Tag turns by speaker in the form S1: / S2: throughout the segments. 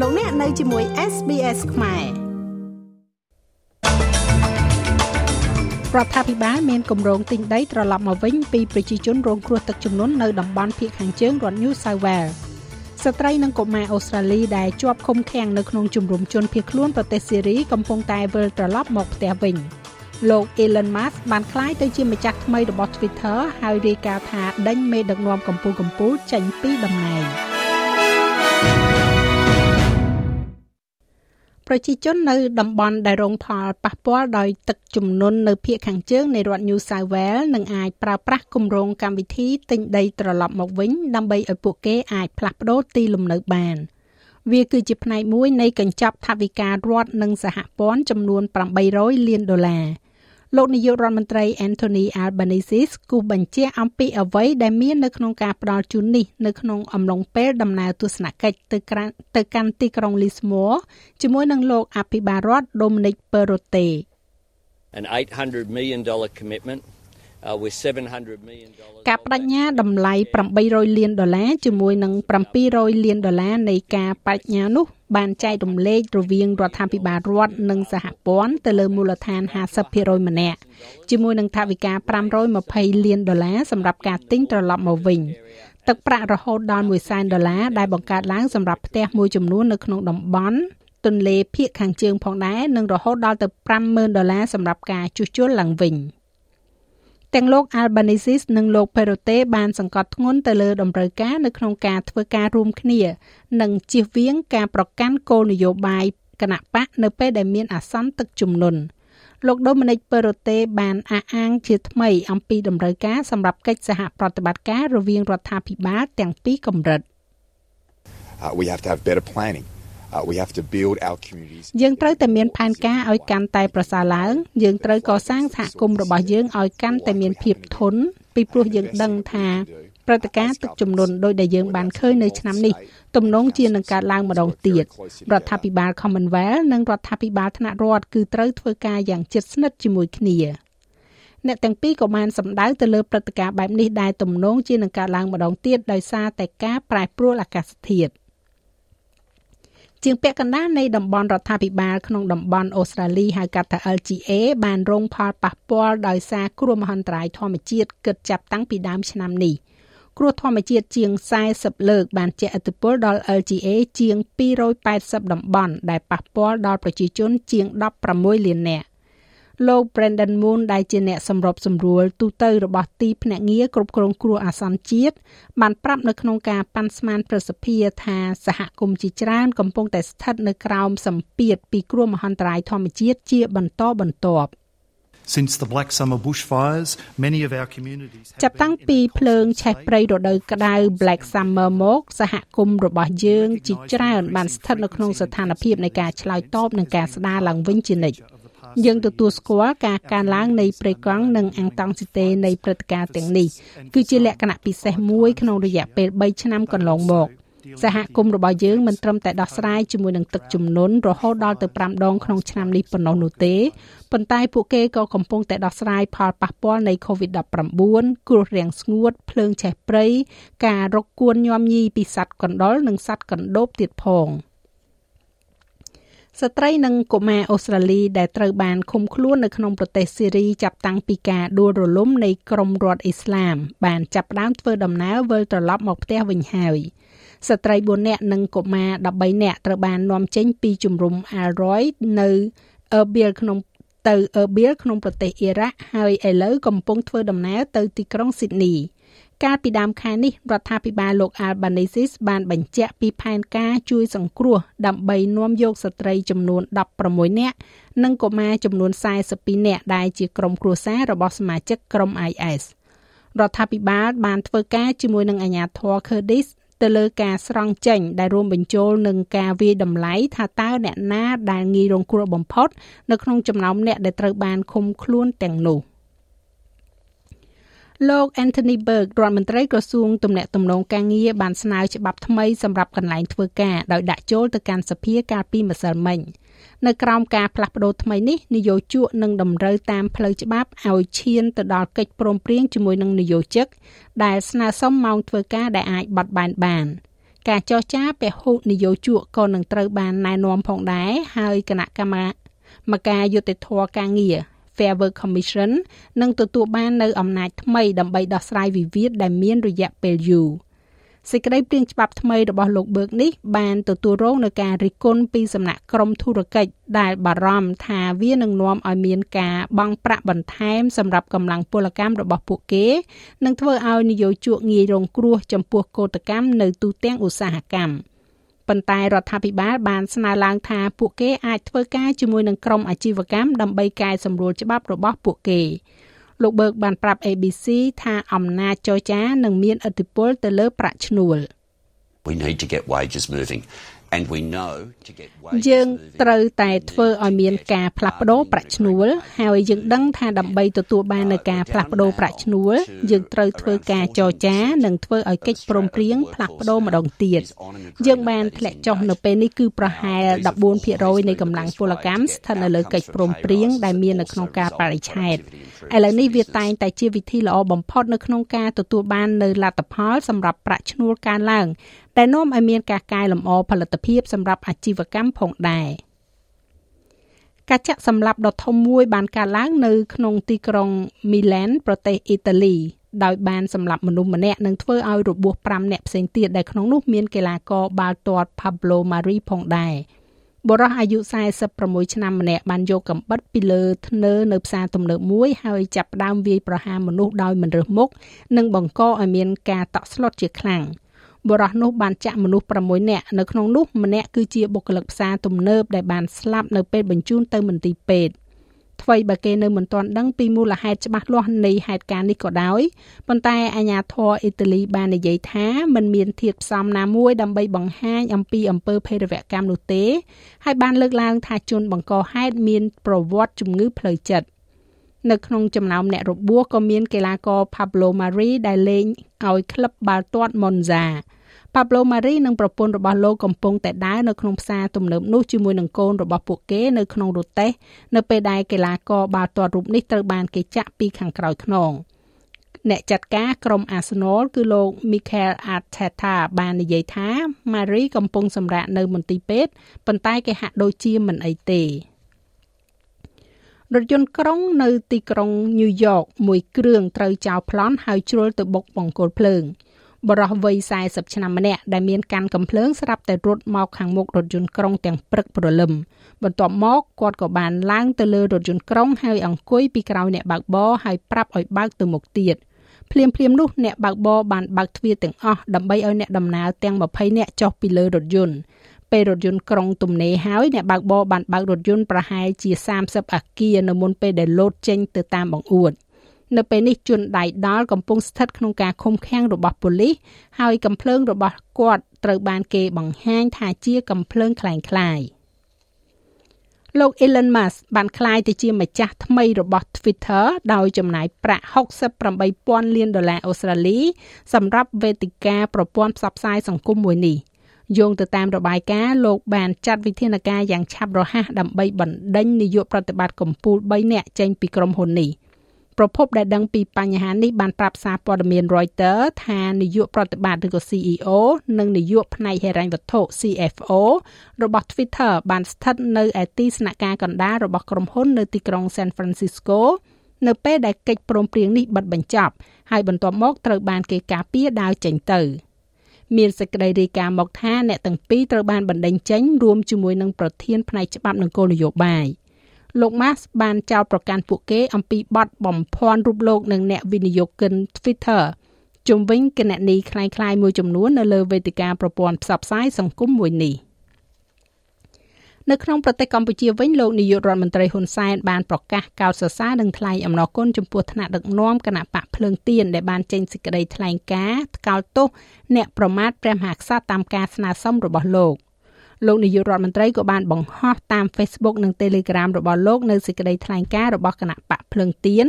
S1: លោកអ្នកនៅជាមួយ SBS ខ្មែររដ្ឋាភិបាលមានគម្រោងទិញដីត្រឡប់មកវិញពីប្រជាជនរងគ្រោះទឹកជំនន់នៅតំបន់ភៀកខាងជើងរដ្ឋ New South Wales ស្ត្រីនិងកុមារអូស្ត្រាលីដែលជាប់ឃុំឃាំងនៅក្នុងជំរំជនភៀសខ្លួនប្រទេសសេរីកំពុងតែវិលត្រឡប់មកផ្ទះវិញលោក Elon Musk បានក្លាយទៅជាម្ចាស់ថ្មីរបស់ Twitter ហើយរាយការណ៍ថាដេញមេដឹកនាំកម្ពុជាកម្ពុជាចេញពីតំណែង។ ប្រជាជននៅតំបន់ដែលរងផលប៉ះពាល់ដោយទឹកជំនន់នៅភូមិខាងជើងនៃរដ្ឋ New South Wales នឹងអាចប្រើប្រាស់គម្រោងកម្មវិធីទិញដីត្រឡប់មកវិញដើម្បីឲ្យពួកគេអាចផ្លាស់ប្តូរទីលំនៅបានវាគឺជាផ្នែកមួយនៃកញ្ចប់ថវិការដ្ឋនិងសហព័ន្ធចំនួន800លានដុល្លារ លោកនាយករដ្ឋមន្ត្រី Anthony Albanese គូសបញ្ជាក់អំពីអ្វីដែលមាននៅក្នុងការផ្ដល់ជូននេះនៅក្នុងអំឡុងពេលដំណើរទស្សនកិច្ចទៅទៅកាន់ទីក្រុង Lismore ជាមួយនឹងលោកអភិបាលរដ្ឋ Dominic Perrottet
S2: an 800 million dollar commitment
S1: ការបដិញ្ញាតម្លៃ800លានដុល្លារជាមួយនឹង700លានដុល្លារនៃការបដិញ្ញានោះបានចែករំលែករវាងរដ្ឋាភិបាលរដ្ឋនិងសហព័ន្ធទៅលើមូលដ្ឋាន50%ម្នាក់ជាមួយនឹងថវិកា520លានដុល្លារសម្រាប់ការទិញត្រឡប់មកវិញទឹកប្រាក់រហូតដល់1សែនដុល្លារដែលបង្កើតឡើងសម្រាប់ផ្ទះមួយចំនួននៅក្នុងតំបន់ទន្លេភៀកខាងជើងផងដែរនិងរហូតដល់ទៅ50000ដុល្លារសម្រាប់ការជួសជុលឡើងវិញ។ ទាំងលោក Albanese និងលោក Perote បានសង្កត់ធ្ងន់ទៅលើតម្រូវការនៅក្នុងការធ្វើការរួមគ្នា និងជៀសវាងការប្រកាន់គោលនយោបាយគណៈបកនៅពេលដែលមានអាសន្នទឹកជំនន់លោក Dominic Perote បានអះអាងជាថ្មីអំពីតម្រូវការសម្រាប់កិច្ចសហប្រតិបត្តិការរវាងរដ្ឋាភិបាលទាំងពីរកម្រិត
S3: Uh, we have to have better planning. We have to build our communities
S1: យើងត្រូវតែមានផែនការឲ្យកាន់តែប្រសើរឡើង យើងត្រូវកសាងសហគមន៍របស់យើងឲ្យកាន់តែមានភាពធន់ពីព្រោះយើងដឹងថាព្រឹត្តិការណ៍ទឹកជំនន់ដោយដែលយើងបានឃើញនៅឆ្នាំនេះទំនងជានឹងកើតឡើងម្ដងទៀតរដ្ឋាភិបាល Commonwealth និងរដ្ឋាភិបាលថ្នាក់រដ្ឋគឺត្រូវធ្វើការយ៉ាងជិតស្និទ្ធជាមួយគ្នាអ្នកទាំងពីរក៏បានសម្ដៅទៅលើព្រឹត្តិការណ៍បែបនេះដែលទំនងជានឹងកើតឡើងម្ដងទៀតដោយសារតែការប្រែប្រួលអាកាសធាតុ ជាងពាក់កណ្ដាលនៃតំបន់រដ្ឋាភិបាលក្នុងតំបន់អូស្ត្រាលីហៅកាត់ថា LGA បានរងផលប៉ះពាល់ដោយសារគ្រោះមហន្តរាយធម្មជាតិគិតចាប់តាំងពីដើមឆ្នាំនេះគ្រោះធម្មជាតិជាង40លើកបានជះឥទ្ធិពលដល់ LGA ជាង280តំបន់ដែលប៉ះពាល់ដល់ប្រជាជនជាង16លាននាក់ លោក Brendan Moon ដែលជាអ្នកសម្របសម្រួលទូតរបស់ទីភ្នាក់ងារគ្រប់គ្រងគ្រោះអាសន្នជាតិបានប្រាប់នៅក្នុងការប៉ាន់ស្មានប្រសិទ្ធិថាសហគមន៍ជាច្រើនកំពុងតែស្ថិតនៅក្រោមសម្ពាធពីគ្រោះមហន្តរាយធម្មជាតិជាបន្តបន្ទាប់
S4: Since the Black Summer bushfires, many of our communities
S1: ចាប់តាំងពីភ្លើងឆេះព្រៃរដូវក្តៅ Black Summer មកសហគមន៍របស់យើងជាច្រើនបានស្ថិតនៅក្នុងស្ថានភាពនៃការឆ្លើយតបនឹងការស្ដារឡើងវិញជានិច្ច យើងទទួលស្គាល់ការកើនឡើងនៃប្រេកង់និងអង់តង់ស៊ីតេនៃព្រឹត្តិការណ៍ទាំងនេះគឺជាលក្ខណៈពិសេសមួយក្នុងរយៈពេល3ឆ្នាំកន្លងមកសហគមន៍របស់យើងមិនត្រឹមតែដោះស្រាយជាមួយនឹងទឹកជំនន់រហូតដល់ទៅ5ដងក្នុងឆ្នាំនេះប៉ុណ្ណោះនោះទេប៉ុន្តែពួកគេក៏កំពុងតែដោះស្រាយផលប៉ះពាល់នៃ COVID-19 គ្រោះរាំងស្ងួត ភ្លើងឆេះព្រៃការរកគួនញោមញីពីសត្វកណ្ដុរនិងសត្វកណ្ដូបទៀតផង។ ស្ត្រីនិងកុមារអូស្ត្រាលីដែលត្រូវបានឃុំខ្លួននៅក្នុងប្រទេសសេរីចាប់តាំងពីការដួលរលំនៃក្រុមរដ្ឋអ៊ីស្លាម បានចាប់ផ្ដើមធ្វើដំណើរវិលត្រឡប់មកផ្ទះវិញហើយស្ត្រី4នាក់និងកុមារ13នាក់ត្រូវបាននាំចេញពីជំរំ Al-Roy នៅ Erbil ក្នុងទៅ Erbil ក្នុងប្រទេសអ៊ីរ៉ាក់ហើយឥឡូវកំពុងធ្វើដំណើរទៅទីក្រុង Sydney កាលពីដើមខែនេះរដ្ឋាភិបាលលោក Albanese បានបញ្ជាក់ពីផែនការជួយសង្គ្រោះដើម្បីនាំយកស្ត្រីចំនួន16នាក់និងកុមារចំនួន42នាក់ដែលជាក្រុមគ្រួសាររបស់សមាជិកក្រុម IS រដ្ឋាភិបាលបានធ្វើការជាមួយនឹងអាជ្ញាធរ Kurdish ទៅលើការស្រង់ចេញដែលរួមបញ្ចូលនឹងការវាយតម្លៃថាតើអ្នកណាដែលងាយរងគ្រោះបំផុត នៅក្នុងចំណោមអ្នកដែលត្រូវបានឃុំខ្លួនទាំងនោះ។ លោក Anthony Berg រដ្ឋមន្ត្រីក្រសួងទំនាក់ទំនងការងារបានស្នើច្បាប់ថ្មីសម្រាប់កន្លែងធ្វើការដោយដាក់ចូលទៅកាន់សភាកាលពីម្សិលមិញនៅក្រោមការផ្លាស់ប្តូរថ្មីនេះនយោជកនឹងតម្រូវតាមផ្លូវច្បាប់ឲ្យឈានទៅដល់កិច្ចព្រមព្រៀងជាមួយនឹងនយោជិកដែលស្នើសុំម៉ោងធ្វើការដែលអាចបត់បែនបានការចរចាពហុនយោជកក៏នឹងត្រូវបានណែនាំផងដែរហើយគណៈកម្មការយុតិធធការងារ Fair Work Commission នឹងទទួលបាននៅអំណាចថ្មីដើម្បីដោះស្រាយវិវាទដែលមានរយៈពេលយូរសេចក្តីព្រាងច្បាប់ថ្មីរបស់លោកបឺកនេះបានទទួលរងនឹងការរិះគន់ពីសំណាក់ក្រមធុរកិច្ចដែលបារម្ភថាវានឹងនាំឲ្យមានការបង់ប្រាក់បន្ថែមសម្រាប់កម្លាំងពលកម្មរបស់ពួកគេនិងធ្វើឲ្យនយោជកងាយរងគ្រោះចំពោះកោតកម្មនៅទូទាំងឧស្សាហកម្ម ប៉ុន្តែរដ្ឋាភិបាលបានស្នើឡើងថាពួកគេអាចធ្វើការជាមួយនឹងក្រុមអាជីវកម្មដើម្បីកែសម្រួលច្បាប់របស់ពួកគេលោកបឺកបានប្រាប់ ABC ថាអំណាចចរចានឹងមានឥទ្ធិពលទៅលើប្រាក់ឈ្នួល
S5: We need to get wages moving. And we know to get wages
S1: យើងត្រូវតែធ្វើឲ្យមានការផ្លាស់ប្ដូរប្រាក់ឈ្នួលហើយយើងដឹងថាដើម្បីទទួលបាននូវការផ្លាស់ប្ដូរប្រាក់ឈ្នួលយើងត្រូវធ្វើការចរចានិងធ្វើឲ្យកិច្ចព្រមព្រៀងផ្លាស់ប្ដូរម្ដងទៀតយើងបានធ្លាក់ចុះនៅពេលនេះគឺប្រហែល14%នៃកម្លាំងពលកម្មស្ថិតនៅលើកិច្ចព្រមព្រៀងដែលមាននៅក្នុងការបរិច្ឆេទឥឡូវនេះវាតែងតែជាវិធីល្អបំផុតនៅក្នុងការទទួលបាននៅលទ្ធផលសម្រាប់ប្រាក់ឈ្នួលកើនឡើង ដែលនាំឲ្យមានការកែលម្អផលិតភាពសម្រាប់អាជីវកម្មផងដែរការចាក់សម្លាប់ដ៏ធំមួយបានកើតឡើងនៅក្នុងទីក្រុងមីឡែនប្រទេសអ៊ីតាលីដោយបានសម្លាប់មនុស្សម្នាក់និងធ្វើឲ្យរបួស5នាក់ផ្សេងទៀតដែលក្នុងនោះមានកីឡាករបាល់ទាត់ Pablo Mari ផងដែរបុរសអាយុ46ឆ្នាំម្នាក់បានយកកំបិតពីលើធ្នើនៅផ្សារទំនើបមួយហើយចាប់ផ្ដើមវាយប្រហារមនុស្សដោយមិនរើសមុខនិងបង្កឲ្យមានការតក់ស្លុតជាខ្លាំង។ បុរសនោះបានចាក់មនុស្ស6នាក់នៅក្នុងនោះម្នាក់គឺជាបុគ្គលិកផ្សារទំនើបដែលបានស្លាប់នៅពេលបញ្ជូនទៅមន្ទីរពេទ្យថ្មីបើគេនៅមិនទាន់ដឹងពីមូលហេតុច្បាស់លាស់នៃហេតុការណ៍នេះក៏ដោយប៉ុន្តែអាជ្ញាធរអ៊ីតាលីបាននិយាយថាมันមានធាតុផ្សំណាមួយដើម្បីបង្ហាញអំពីអំពើភេរវកម្មនោះទេហើយបានលើកឡើងថាជនបង្កហេតុមានប្រវត្តិជំងឺផ្លូវចិត្ត នៅក្នុងចំណោមអ្នករបួសក៏មានកីឡាករ Pablo Mari ដែលលេងឲ្យក្លឹបបាល់ទាត់ Monza Pablo Mari និងប្រពន្ធរបស់លោកកំពុងតែដើរនៅក្នុងផ្សារទំនើបនោះជាមួយនឹងកូនរបស់ពួកគេនៅក្នុងរទេះនៅពេលដែលកីឡាករបាល់ទាត់រូបនេះត្រូវបានគេចាក់ពីខាងក្រោយខ្នងអ្នកចាត់ការក្រុម Arsenal គឺលោក Mikel Arteta បាននិយាយថា Mari កំពុងសម្រាកនៅមន្ទីរពេទ្យប៉ុន្តែគេហាក់ដូចជាមិនអីទេ រថយន្តក្រុងនៅទីក្រុងញូវយ៉កមួយគ្រឿងត្រូវចោលប្លន់ហើយជ្រុលទៅបុកបង្គោលភ្លើងបរិះវ័យ40ឆ្នាំម្នាក់ដែលមានកាន់កំភ្លើងស្រាប់តែរត់មកខាងមុខរថយន្តក្រុងទាំងព្រឹកព្រលឹមបន្ទាប់មកគាត់ក៏បានឡើងទៅលើរថយន្តក្រុងហើយអង្គុយពីក្រោយអ្នកបើកបរហើយប្រាប់ឲ្យបើកទៅមុខទៀតភ្លាមភ្លាមនោះអ្នកបើកបរបានបើកទ្វារទាំងអស់ដើម្បីឲ្យអ្នកដំណើរទាំង20នាក់ចុះពីលើរថយន្ត ពេលរថយន្តក្រុងទំនេរហើយអ្នកបើកបរបានបើករថយន្តប្រហែលជា30អគារនៅមុនពេលដែលលោតចេញទៅតាមបង្អួតនៅពេលនេះជនដៃដល់កំពុងស្ថិតក្នុងការឃុំឃាំងរបស់ប៉ូលីសហើយកំភ្លើងរបស់គាត់ត្រូវបានគេបង្ហាញថាជាកំភ្លើងคล้ายៗលោក Elon Musk បានក្លាយទៅជាម្ចាស់ថ្មីរបស់ Twitter ដោយចំណាយប្រាក់68,000លានដុល្លារអូស្ត្រាលីសម្រាប់វេទិកាប្រព័ន្ធផ្សព្វផ្សាយសង្គមមួយនេះ យោងទៅតាមរបាយការណ៍លោកបានចាត់វិធានការយ៉ាងឆាប់រហ័សដើម្បីបណ្ដេញនាយកប្រតិបត្តិកម្ពុជា3នាក់ចេញពីក្រុមហ៊ុននេះ។ប្រភពដែលដឹងពីបញ្ហានេះបានប្រាប់សារព័ត៌មាន Reuters ថានាយកប្រតិបត្តិឬក៏ CEO និងនាយកផ្នែកហិរញ្ញវត្ថុ CFO របស់ Twitter បានស្ថិតនៅឯទីស្នាក់ការកណ្ដាលរបស់ក្រុមហ៊ុននៅទីក្រុង San Francisco នៅពេលដែលកិច្ចព្រមព្រៀងនេះបិទបញ្ចប់ហើយបន្ទាប់មកត្រូវបានគេការពារដើរចេញទៅ មានសេចក្តីរាយការណ៍មកថាអ្នកទាំងពីរត្រូវបានបណ្ដេញចេញរួមជាមួយនឹងប្រធានផ្នែកច្បាប់និងគោលនយោបាយ។លោក Musk បានចោទប្រកាន់ពួកគេអំពីបទបំភាន់រូបលោកនិងអ្នកវិនិយោគិន Twitter ជុំវិញគណនីคล้ายៗមួយចំនួននៅលើវេទិកាប្រព័ន្ធផ្សព្វផ្សាយសង្គមមួយនេះ នៅក្នុងប្រទេសកម្ពុជាវិញលោកនាយករដ្ឋមន្ត្រីហ៊ុនសែនបានប្រកាសកោតសរសើរនិងថ្លែងអំណរគុណចំពោះថ្នាក់ដឹកនាំគណៈបកភ្លើងទៀនដែលបានចេញសេចក្តីថ្លែងការណ៍ថ្កោលទោសអ្នកប្រមាថព្រះមហាក្សត្រតាមការស្នើសុំរបស់លោក។លោកនាយករដ្ឋមន្ត្រីក៏បានបង្ហោះតាម Facebook និង Telegram របស់លោកនៅសេចក្តីថ្លែងការណ៍របស់គណៈបកភ្លើងទៀន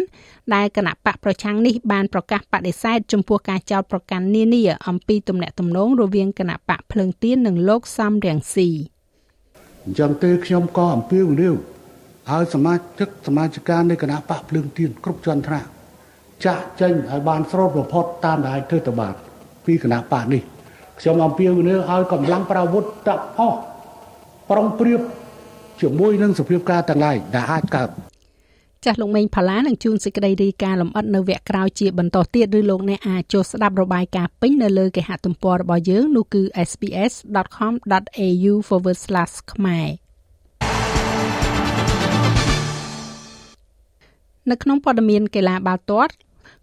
S1: ដែលគណៈបកប្រឆាំងនេះបានប្រកាសបដិសេធចំពោះការចោទប្រកាន់នានាអំពីទំនាក់ទំនងរវាងគណៈបកភ្លើងទៀននិងលោកសំរងស៊ី
S6: អញ្ចឹងទេខ្ញុំក៏អំពាវនាវឲ្យសមាជិកសមាជិកានៃគណៈបកភ្លើងទៀនគ្រប់ជាន់ថ្នាក់ចាក់ចេញឲ្យបានស្រូតបំផុតតាមដែលធ្វើទៅបានពីគណៈបកនេះខ្ញុំអំពាវនាវឲ្យកម្លាំងប្រវុធទាំងអស់ប្រុងប្រៀបជាមួយនឹងសភាពការទាំងឡាយដែលអាចកើត
S1: ចាស់លោកមេងផាឡានឹងជួនសេចក្តីរាយការណ៍លម្អិតនៅវគ្គក្រោយជាបន្តទៀតឬលោកអ្នកអាចចូលស្ដាប់របាយការណ៍ពេញនៅលើគេហទំព័ររបស់យើងនោះគឺ sps.com.au/ ខ្មែរនៅក្នុងព័ត៌មានកីឡាបាល់ទាត់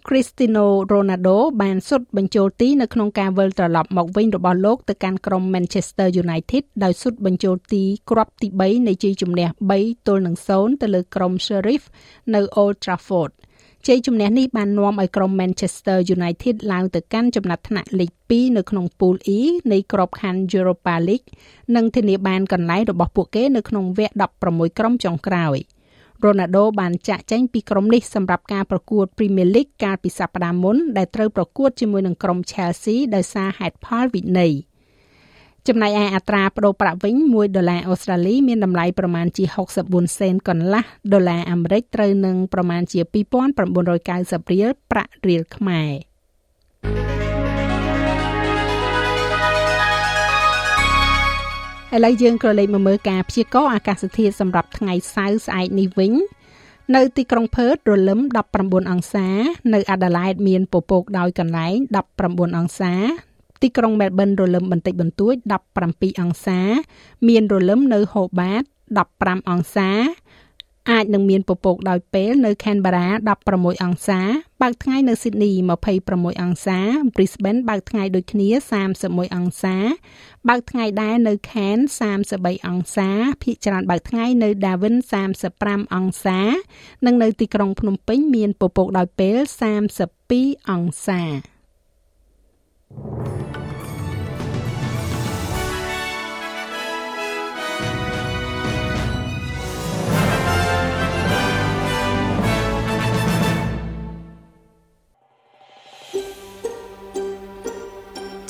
S1: Cristiano Ronaldo បានសុទ្ធបញ្ចូលទីនៅក្នុងការវិលត្រឡប់មកវិញរបស់លោកទៅកាន់ក្រុម Manchester United ដោយសុទ្ធបញ្ចូលទីគ្រាប់ទី3នៃជ័យជំនះ3ទល់នឹង0ទៅលើក្រុម Sheriff នៅ Old Trafford ជ័យជំនះនេះបាននាំឲ្យក្រុម Manchester United ឡើងទៅកាន់ចំណាត់ថ្នាក់លេខ2នៅក្នុង Pool E នៃក្របខ័ណ្ឌ Europa League និងធានាបានកន្លែងរបស់ពួកគេនៅក្នុងវគ្គ16ក្រុមចុងក្រោយ។ រ៉ូណាល់ដូបានចាក់ចែងពីក្រុមនេះសម្រាប់ការប្រកួត Premier League កាលពីសប្តាហ៍មុនដែលត្រូវប្រកួតជាមួយនឹងក្រុម Chelsea ដោយសារហេតុផលវិន័យចំណែកឯអត្រាប្តូរប្រាក់វិញ1ដុល្លារអូស្ត្រាលីមានតម្លៃប្រមាណជា64សេនកន្លះដុល្លារអាមេរិកត្រូវនឹងប្រមាណជា2990រៀលប្រាក់រៀលខ្មែរ ឥឡូវយើងក៏លេខមកមើលការព្យាករណ៍អាកាសធាតុសម្រាប់ថ្ងៃសៅរ៍ស្អែកនេះវិញនៅទីក្រុងផឺតរលឹម19អង្សា នៅអាដាលេដមានពពកដោយកន្លែង19អង្សា ទីក្រុងមែលប៊នរលឹមបន្តិចបន្តួច17អង្សា មានរលឹមនៅហូបាត15អង្សា អាចនឹងមានពពកដោយពេលនៅ Canberra 16អង្សា បើកថ្ងៃនៅ Sydney 26អង្សា Brisbane បើកថ្ងៃដូចគ្នា31អង្សា បើកថ្ងៃដែរនៅ Cairns 33អង្សាភាគច្រើនបើកថ្ងៃនៅ Darwin 35អង្សា និងនៅទីក្រុងភ្នំពេញមានពពកដោយពេល32អង្សា